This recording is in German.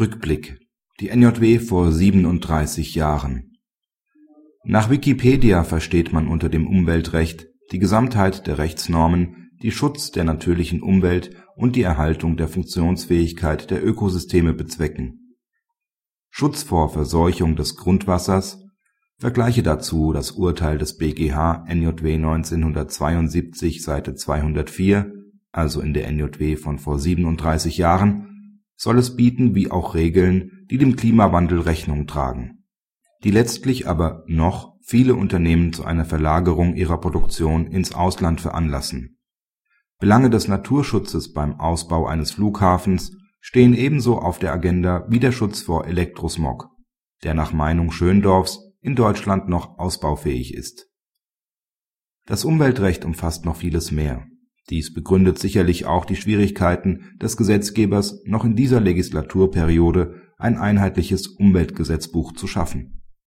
Rückblick. Die NJW vor 37 Jahren. Nach Wikipedia versteht man unter dem Umweltrecht die Gesamtheit der Rechtsnormen, die Schutz der natürlichen Umwelt und die Erhaltung der Funktionsfähigkeit der Ökosysteme bezwecken. Schutz vor Verseuchung des Grundwassers. Vergleiche dazu das Urteil des BGH NJW 1972 Seite 204 (also in der NJW von vor 37 Jahren) soll es bieten wie auch Regeln, die dem Klimawandel Rechnung tragen, die letztlich aber noch viele Unternehmen zu einer Verlagerung ihrer Produktion ins Ausland veranlassen. Belange des Naturschutzes beim Ausbau eines Flughafens stehen ebenso auf der Agenda wie der Schutz vor Elektrosmog, der nach Meinung Schöndorffs in Deutschland noch ausbaufähig ist. Das Umweltrecht umfasst noch vieles mehr. Dies begründet sicherlich auch die Schwierigkeiten des Gesetzgebers, noch in dieser Legislaturperiode ein einheitliches Umweltgesetzbuch zu schaffen